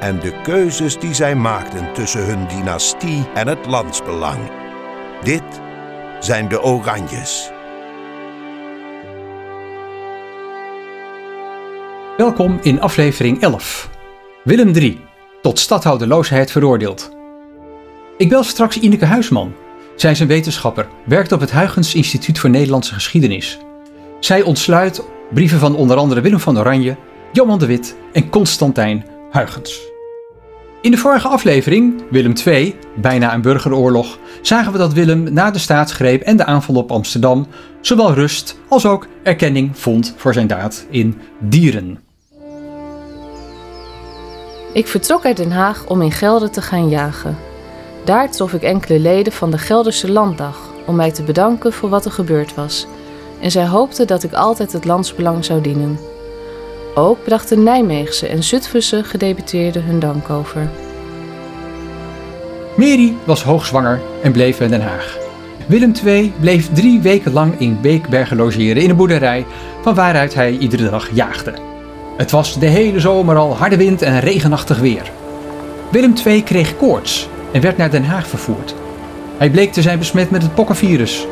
En de keuzes die zij maakten tussen hun dynastie en het landsbelang. Dit zijn de Oranjes. Welkom in aflevering 11. Willem III, tot stadhouderloosheid veroordeeld. Ik bel straks Ineke Huisman. Zij is een wetenschapper, werkt op het Huygens Instituut voor Nederlandse Geschiedenis. Zij ontsluit brieven van onder andere Willem van Oranje, Johan de Wit en Constantijn Huygens. In de vorige aflevering, Willem II, bijna een burgeroorlog, zagen we dat Willem na de staatsgreep en de aanval op Amsterdam zowel rust als ook erkenning vond voor zijn daad in Dieren. Ik vertrok uit Den Haag om in Gelder te gaan jagen. Daar trof ik enkele leden van de Gelderse Landdag om mij te bedanken voor wat er gebeurd was. En zij hoopten dat ik altijd het landsbelang zou dienen. Ook brachten Nijmeegse en Zutphense gedeputeerden hun dank over. Mary was hoogzwanger en bleef in Den Haag. Willem II bleef drie weken lang in Beekbergen logeren in een boerderij van waaruit hij iedere dag jaagde. Het was de hele zomer al harde wind en regenachtig weer. Willem II kreeg koorts en werd naar Den Haag vervoerd. Hij bleek te zijn besmet met het pokkenvirus.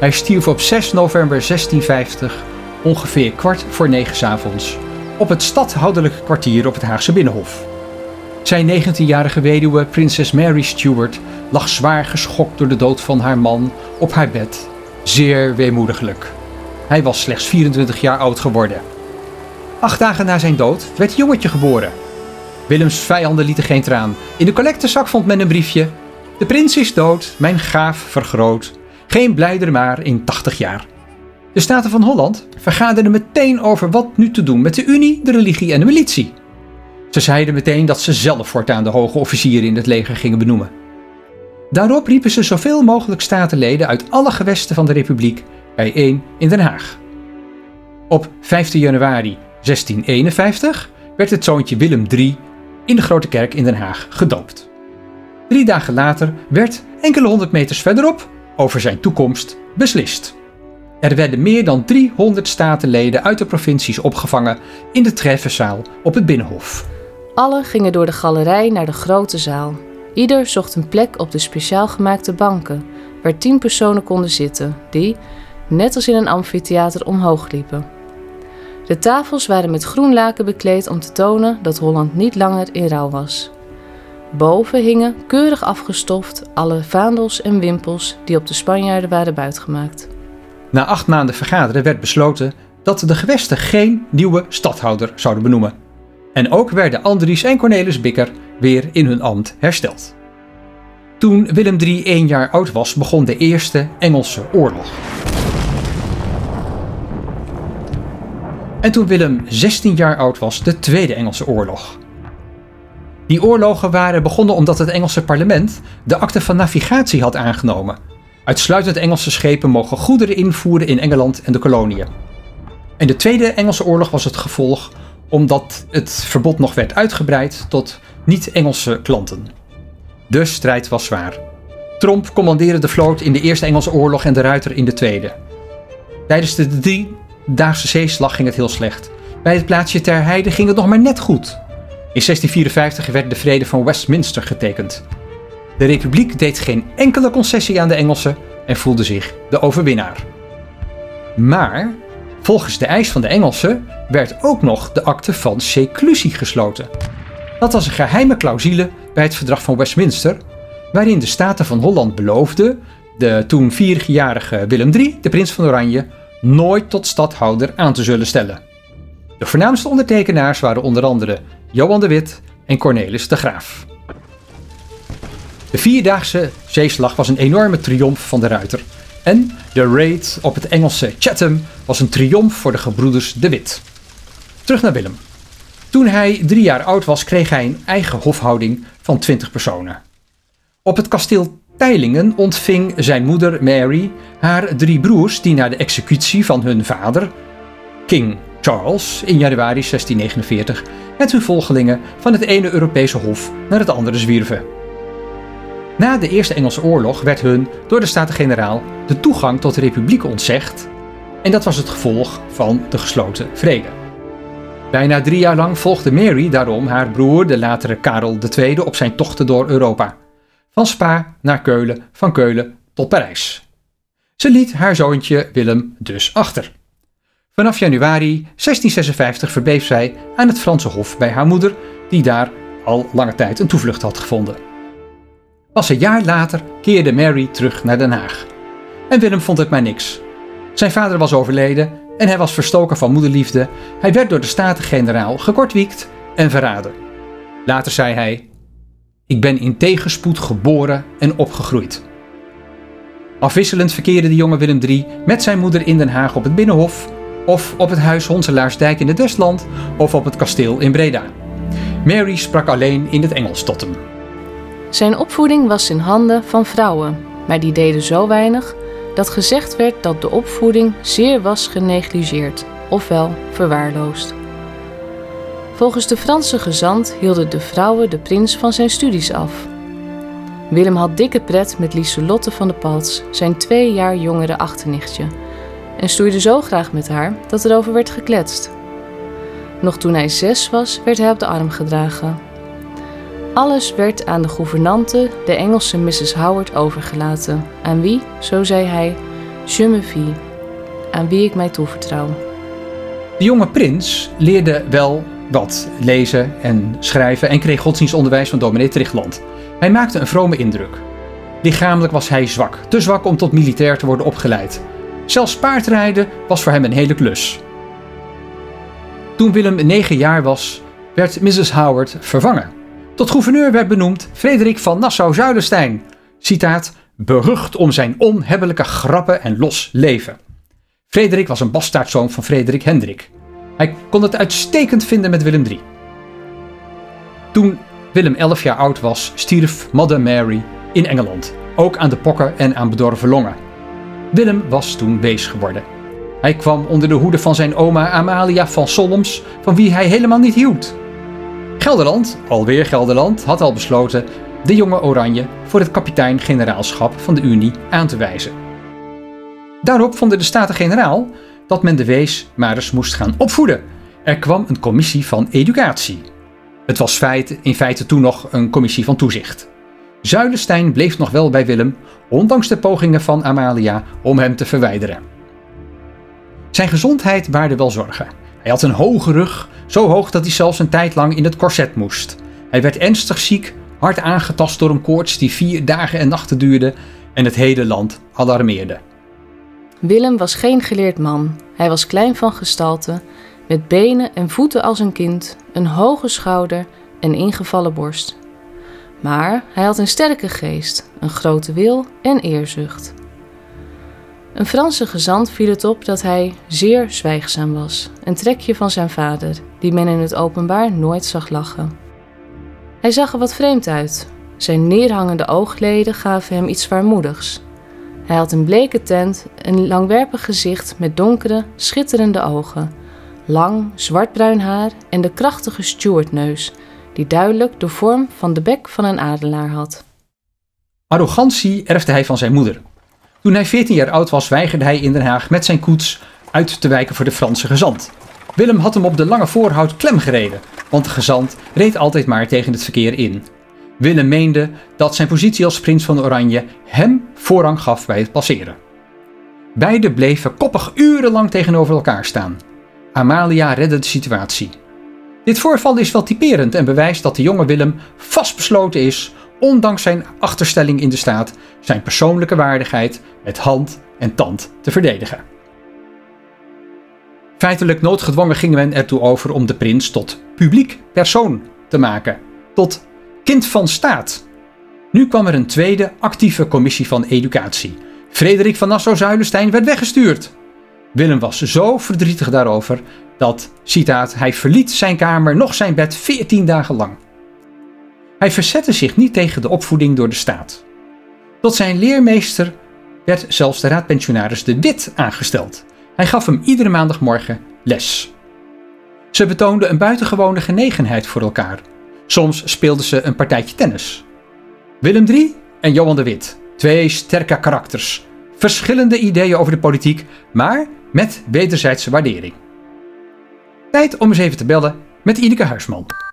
Hij stierf op 6 november 1650, ongeveer kwart voor negen avonds, op het stadhoudelijke kwartier op het Haagse Binnenhof. Zijn 19-jarige weduwe, prinses Mary Stuart, lag zwaar geschokt door de dood van haar man op haar bed. Zeer weemoediglijk. Hij was slechts 24 jaar oud geworden. Acht dagen na zijn dood werd het jongetje geboren. Willems vijanden lieten geen traan. In de collectezak vond men een briefje. De prins is dood, mijn gaaf vergroot. Geen blijder maar in 80 jaar. De Staten van Holland vergaderden meteen over wat nu te doen met de Unie, de religie en de militie. Ze zeiden meteen dat ze zelf voortaan de hoge officieren in het leger gingen benoemen. Daarop riepen ze zoveel mogelijk statenleden uit alle gewesten van de Republiek bijeen in Den Haag. Op 15 januari 1651 werd het zoontje Willem III in de Grote Kerk in Den Haag gedoopt. Drie dagen later werd, enkele honderd meters verderop, over zijn toekomst beslist. Er werden meer dan 300 statenleden uit de provincies opgevangen in de treffenzaal op het Binnenhof. Alle gingen door de galerij naar de grote zaal. Ieder zocht een plek op de speciaal gemaakte banken, waar tien personen konden zitten, die, net als in een amfitheater, omhoog liepen. De tafels waren met groen laken bekleed om te tonen dat Holland niet langer in rouw was. Boven hingen, keurig afgestoft, alle vaandels en wimpels die op de Spanjaarden waren buitgemaakt. Na acht maanden vergaderen werd besloten dat de gewesten geen nieuwe stadhouder zouden benoemen. En ook werden Andries en Cornelis Bikker weer in hun ambt hersteld. Toen Willem III één jaar oud was, begon de Eerste Engelse Oorlog. En toen Willem 16 jaar oud was, de Tweede Engelse Oorlog. Die oorlogen waren begonnen omdat het Engelse parlement de akte van navigatie had aangenomen. Uitsluitend Engelse schepen mogen goederen invoeren in Engeland en de koloniën. En de Tweede Engelse Oorlog was het gevolg omdat het verbod nog werd uitgebreid tot niet-Engelse klanten. De strijd was zwaar. Tromp commandeerde de vloot in de Eerste Engelse Oorlog en de Ruiter in de Tweede. Tijdens de driedaagse zeeslag ging het heel slecht. Bij het plaatsje Ter Heide ging het nog maar net goed. In 1654 werd de Vrede van Westminster getekend. De Republiek deed geen enkele concessie aan de Engelsen en voelde zich de overwinnaar. Maar volgens de eis van de Engelsen werd ook nog de akte van seclusie gesloten. Dat was een geheime clausule bij het verdrag van Westminster, waarin de Staten van Holland beloofden de toen vierjarige Willem III, de prins van Oranje, nooit tot stadhouder aan te zullen stellen. De voornaamste ondertekenaars waren onder andere Johan de Wit en Cornelis de Graaf. De vierdaagse zeeslag was een enorme triomf van de ruiter. En de raid op het Engelse Chatham was een triomf voor de gebroeders de Wit. Terug naar Willem. Toen hij drie jaar oud was, kreeg hij een eigen hofhouding van 20 personen. Op het kasteel Teilingen ontving zijn moeder Mary haar drie broers die na de executie van hun vader, King Charles, in januari 1649 met hun volgelingen van het ene Europese hof naar het andere zwierven. Na de Eerste Engelse Oorlog werd hun door de Staten-Generaal de toegang tot de republiek ontzegd en dat was het gevolg van de gesloten vrede. Bijna drie jaar lang volgde Mary daarom haar broer, de latere Karel II, op zijn tochten door Europa. Van Spa naar Keulen, van Keulen tot Parijs. Ze liet haar zoontje Willem dus achter. Vanaf januari 1656 verbleef zij aan het Franse Hof bij haar moeder, die daar al lange tijd een toevlucht had gevonden. Pas een jaar later keerde Mary terug naar Den Haag. En Willem vond het maar niks. Zijn vader was overleden en hij was verstoken van moederliefde. Hij werd door de Staten-Generaal gekortwiekt en verraden. Later zei hij: Ik ben in tegenspoed geboren en opgegroeid. Afwisselend verkeerde de jonge Willem III met zijn moeder in Den Haag op het Binnenhof, of op het huis Honselaarsdijk in het Westland, of op het kasteel in Breda. Mary sprak alleen in het Engels tot hem. Zijn opvoeding was in handen van vrouwen, maar die deden zo weinig dat gezegd werd dat de opvoeding zeer was genegligeerd, ofwel verwaarloosd. Volgens de Franse gezant hielden de vrouwen de prins van zijn studies af. Willem had dikke pret met Lieselotte van de Palts, zijn twee jaar jongere achternichtje, en stoeide zo graag met haar dat er over werd gekletst. Nog toen hij zes was, werd hij op de arm gedragen. Alles werd aan de gouvernante, de Engelse Mrs. Howard, overgelaten, aan wie, zo zei hij, je me aan wie ik mij toevertrouw. De jonge prins leerde wel wat lezen en schrijven en kreeg godsdienstonderwijs van dominee Trichtland. Hij maakte een vrome indruk. Lichamelijk was hij zwak, te zwak om tot militair te worden opgeleid. Zelfs paardrijden was voor hem een hele klus. Toen Willem negen jaar was, werd Mrs. Howard vervangen. Tot gouverneur werd benoemd Frederik van Nassau-Zuilenstein. Citaat, berucht om zijn onhebbelijke grappen en los leven. Frederik was een bastaardzoon van Frederik Hendrik. Hij kon het uitstekend vinden met Willem III. Toen Willem 11 jaar oud was, stierf Mother Mary in Engeland, ook aan de pokken en aan bedorven longen. Willem was toen wees geworden. Hij kwam onder de hoede van zijn oma Amalia van Solms, van wie hij helemaal niet hield. Gelderland, alweer Gelderland, had al besloten de jonge Oranje voor het kapitein-generaalschap van de Unie aan te wijzen. Daarop vonden de Staten-Generaal dat men de wees maar eens moest gaan opvoeden. Er kwam een commissie van educatie. Het was feit, in feite toen nog een commissie van toezicht. Zuilenstein bleef nog wel bij Willem, ondanks de pogingen van Amalia om hem te verwijderen. Zijn gezondheid baarde wel zorgen. Hij had een hoge rug, zo hoog dat hij zelfs een tijd lang in het korset moest. Hij werd ernstig ziek, hard aangetast door een koorts die vier dagen en nachten duurde en het hele land alarmeerde. Willem was geen geleerd man. Hij was klein van gestalte, met benen en voeten als een kind, een hoge schouder en ingevallen borst. Maar hij had een sterke geest, een grote wil en eerzucht. Een Franse gezant viel het op dat hij zeer zwijgzaam was, een trekje van zijn vader, die men in het openbaar nooit zag lachen. Hij zag er wat vreemd uit. Zijn neerhangende oogleden gaven hem iets zwaarmoedigs. Hij had een bleke tent, een langwerpig gezicht met donkere, schitterende ogen, lang, zwartbruin haar en de krachtige Stuartneus, die duidelijk de vorm van de bek van een adelaar had. Arrogantie erfde hij van zijn moeder. Toen hij 14 jaar oud was, weigerde hij in Den Haag met zijn koets uit te wijken voor de Franse gezant. Willem had hem op de lange voorhout klem gereden, want de gezant reed altijd maar tegen het verkeer in. Willem meende dat zijn positie als prins van Oranje hem voorrang gaf bij het passeren. Beiden bleven koppig urenlang tegenover elkaar staan. Amalia redde de situatie. Dit voorval is wel typerend en bewijst dat de jonge Willem vastbesloten is, ondanks zijn achterstelling in de staat, zijn persoonlijke waardigheid met hand en tand te verdedigen. Feitelijk noodgedwongen ging men ertoe over om de prins tot publiek persoon te maken, tot kind van staat. Nu kwam er een tweede actieve commissie van educatie. Frederik van Nassau-Zuilenstein werd weggestuurd. Willem was zo verdrietig daarover dat, citaat, hij verliet zijn kamer nog zijn bed 14 dagen lang. Hij verzette zich niet tegen de opvoeding door de staat. Tot zijn leermeester werd zelfs de raadpensionaris De Wit aangesteld. Hij gaf hem iedere maandagmorgen les. Ze betoonden een buitengewone genegenheid voor elkaar. Soms speelden ze een partijtje tennis. Willem III en Johan de Wit, twee sterke karakters, verschillende ideeën over de politiek, maar met wederzijdse waardering. Tijd om eens even te bellen met Ineke Huisman.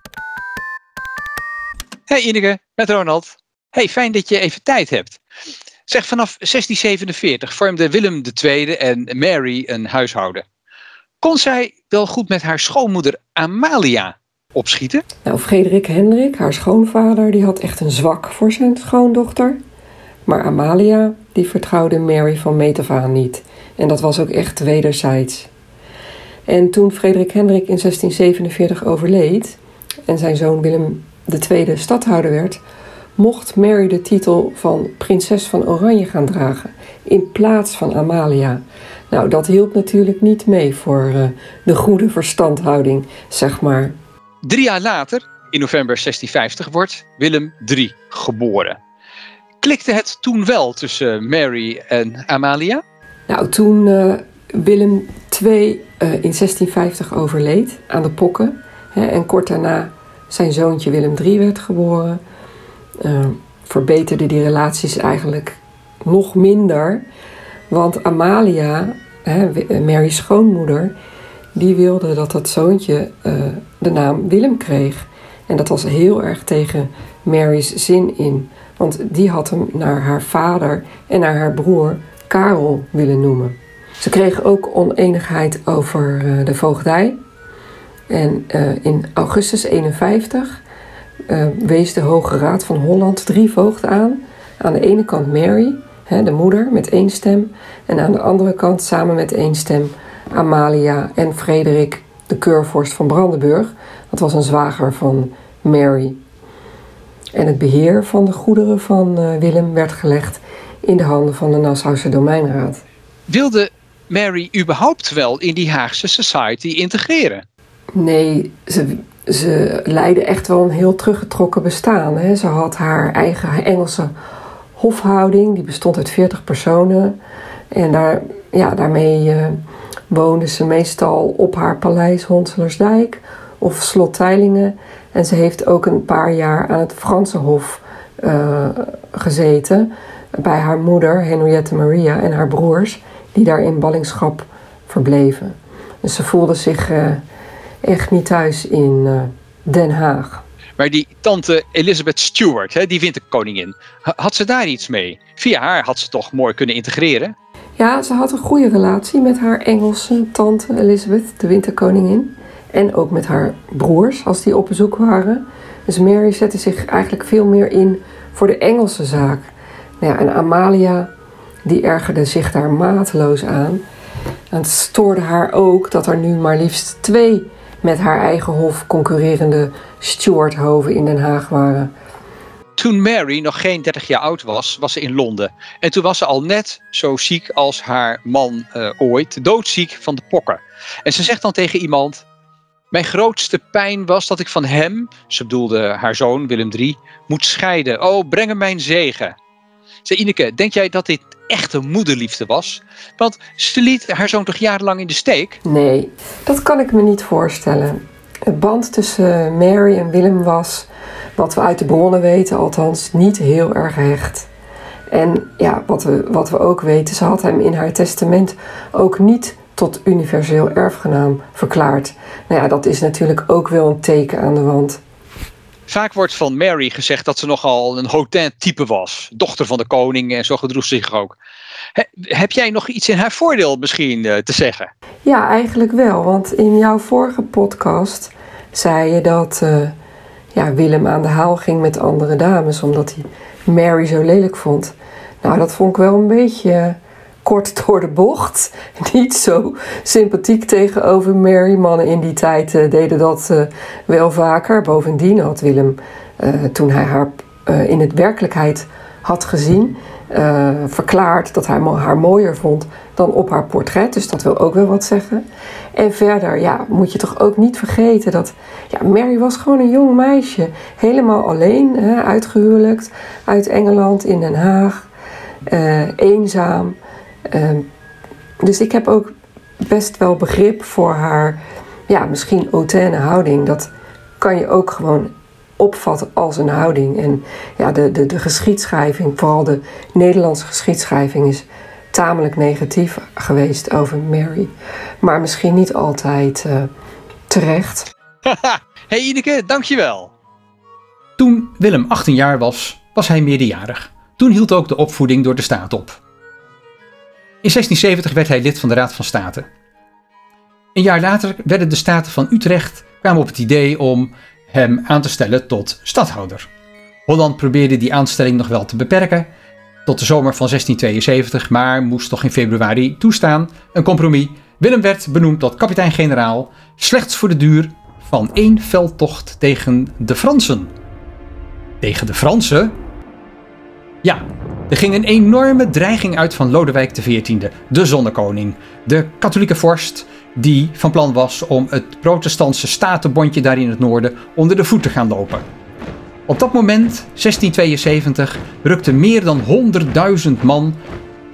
Hey Ineke, met Ronald. Hey, fijn dat je even tijd hebt. Zeg, vanaf 1647 vormden Willem II en Mary een huishouden. Kon zij wel goed met haar schoonmoeder Amalia opschieten? Nou, Frederik Hendrik, haar schoonvader, die had echt een zwak voor zijn schoondochter. Maar Amalia, die vertrouwde Mary van meet af aan niet. En dat was ook echt wederzijds. En toen Frederik Hendrik in 1647 overleed en zijn zoon Willem II stadhouder werd, mocht Mary de titel van prinses van Oranje gaan dragen in plaats van Amalia. Nou, dat hielp natuurlijk niet mee voor uh, de goede verstandhouding, zeg maar. Drie jaar later, in november 1650, wordt Willem III geboren. Klikte het toen wel tussen Mary en Amalia? Nou, toen uh, Willem II uh, in 1650 overleed aan de pokken hè, en kort daarna zijn zoontje Willem III werd geboren, uh, verbeterde die relaties eigenlijk nog minder. Want Amalia, hè, Mary's schoonmoeder, die wilde dat dat zoontje uh, de naam Willem kreeg. En dat was heel erg tegen Mary's zin in. Want die had hem naar haar vader en naar haar broer Karel willen noemen. Ze kregen ook oneenigheid over de voogdij. En uh, in augustus 51 uh, wees de Hoge Raad van Holland drie voogden aan. Aan de ene kant Mary, hè, de moeder, met één stem. En aan de andere kant, samen met één stem, Amalia en Frederik, de keurvorst van Brandenburg. Dat was een zwager van Mary. En het beheer van de goederen van uh, Willem werd gelegd in de handen van de Nassause Domeinraad. Wilde Mary überhaupt wel in die Haagse society integreren? Nee, ze, ze leidde echt wel een heel teruggetrokken bestaan. Hè. Ze had haar eigen Engelse hofhouding, die bestond uit 40 personen. En daar, ja, daarmee uh, woonde ze meestal op haar paleis Honselersdijk of slot Teylingen. En ze heeft ook een paar jaar aan het Franse Hof uh, gezeten. Bij haar moeder, Henriette Maria, en haar broers, die daar in ballingschap verbleven. Dus ze voelde zich uh, echt niet thuis in uh, Den Haag. Maar die tante Elizabeth Stewart, hè, die winterkoningin, had ze daar iets mee? Via haar had ze toch mooi kunnen integreren? Ja, ze had een goede relatie met haar Engelse tante Elizabeth, de winterkoningin. En ook met haar broers, als die op bezoek waren. Dus Mary zette zich eigenlijk veel meer in voor de Engelse zaak. Nou ja, en Amalia, die ergerde zich daar mateloos aan. En het stoorde haar ook dat er nu maar liefst twee met haar eigen hof concurrerende Stuarthoven in Den Haag waren. Toen Mary nog geen 30 jaar oud was, was ze in Londen. En toen was ze al net zo ziek als haar man uh, ooit, doodziek van de pokken. En ze zegt dan tegen iemand: Mijn grootste pijn was dat ik van hem, ze bedoelde haar zoon Willem III, moet scheiden. Oh, breng hem mijn zegen. Zei Ineke, denk jij dat dit echte moederliefde was? Want ze liet haar zoon toch jarenlang in de steek? Nee, dat kan ik me niet voorstellen. Het band tussen Mary en Willem was, wat we uit de bronnen weten althans, niet heel erg hecht. En ja, wat we, wat we ook weten, ze had hem in haar testament ook niet tot universeel erfgenaam verklaard. Nou ja, dat is natuurlijk ook wel een teken aan de wand. Vaak wordt van Mary gezegd dat ze nogal een Hotin-type was. Dochter van de koning en zo gedroeg ze zich ook. He, heb jij nog iets in haar voordeel misschien uh, te zeggen? Ja, eigenlijk wel. Want in jouw vorige podcast zei je dat uh, ja, Willem aan de haal ging met andere dames. Omdat hij Mary zo lelijk vond. Nou, dat vond ik wel een beetje kort door de bocht. Niet zo sympathiek tegenover Mary. Mannen in die tijd uh, deden dat uh, wel vaker. Bovendien had Willem, uh, toen hij haar in het werkelijkheid had gezien, verklaart dat hij haar mooier vond dan op haar portret. Dus dat wil ook wel wat zeggen. En verder ja, moet je toch ook niet vergeten dat ja, Mary was gewoon een jong meisje. Helemaal alleen, hè, uit Engeland in Den Haag. Eenzaam. Uh, dus ik heb ook best wel begrip voor haar ja, misschien hautaine houding. Dat kan je ook gewoon opvatten als een houding. En ja, de, de, de geschiedschrijving, vooral de Nederlandse geschiedschrijving, is tamelijk negatief geweest over Mary. Maar misschien niet altijd uh, terecht. hey Ineke, dankjewel. Toen Willem 18 jaar was, was hij meerderjarig. Toen hield ook de opvoeding door de staat op. In 1670 werd hij lid van de Raad van State. Een jaar later werden de Staten van Utrecht kwamen op het idee om hem aan te stellen tot stadhouder. Holland probeerde die aanstelling nog wel te beperken tot de zomer van 1672, maar moest toch in februari toestaan. Een compromis. Willem werd benoemd tot kapitein-generaal, slechts voor de duur van één veldtocht tegen de Fransen. Tegen de Fransen? Ja, er ging een enorme dreiging uit van Lodewijk XIV, de zonnekoning, de katholieke vorst die van plan was om het protestantse statenbondje daar in het noorden onder de voet te gaan lopen. Op dat moment, 1672, rukten meer dan 100.000 man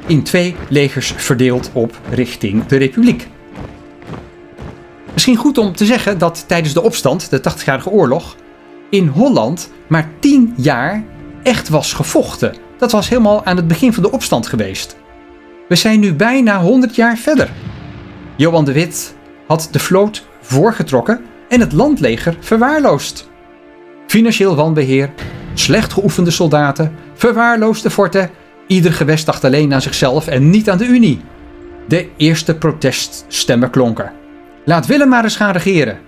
in twee legers verdeeld op richting de Republiek. Misschien goed om te zeggen dat tijdens de opstand, de 80-jarige oorlog, in Holland maar 10 jaar echt was gevochten. Dat was helemaal aan het begin van de opstand geweest. We zijn nu bijna 100 jaar verder. Johan de Wit had de vloot voorgetrokken en het landleger verwaarloosd. Financieel wanbeheer, slecht geoefende soldaten, verwaarloosde forten, ieder gewest dacht alleen aan zichzelf en niet aan de Unie. De eerste proteststemmen klonken. Laat Willem maar eens gaan regeren.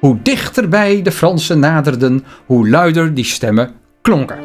Hoe dichterbij de Fransen naderden, hoe luider die stemmen klonken.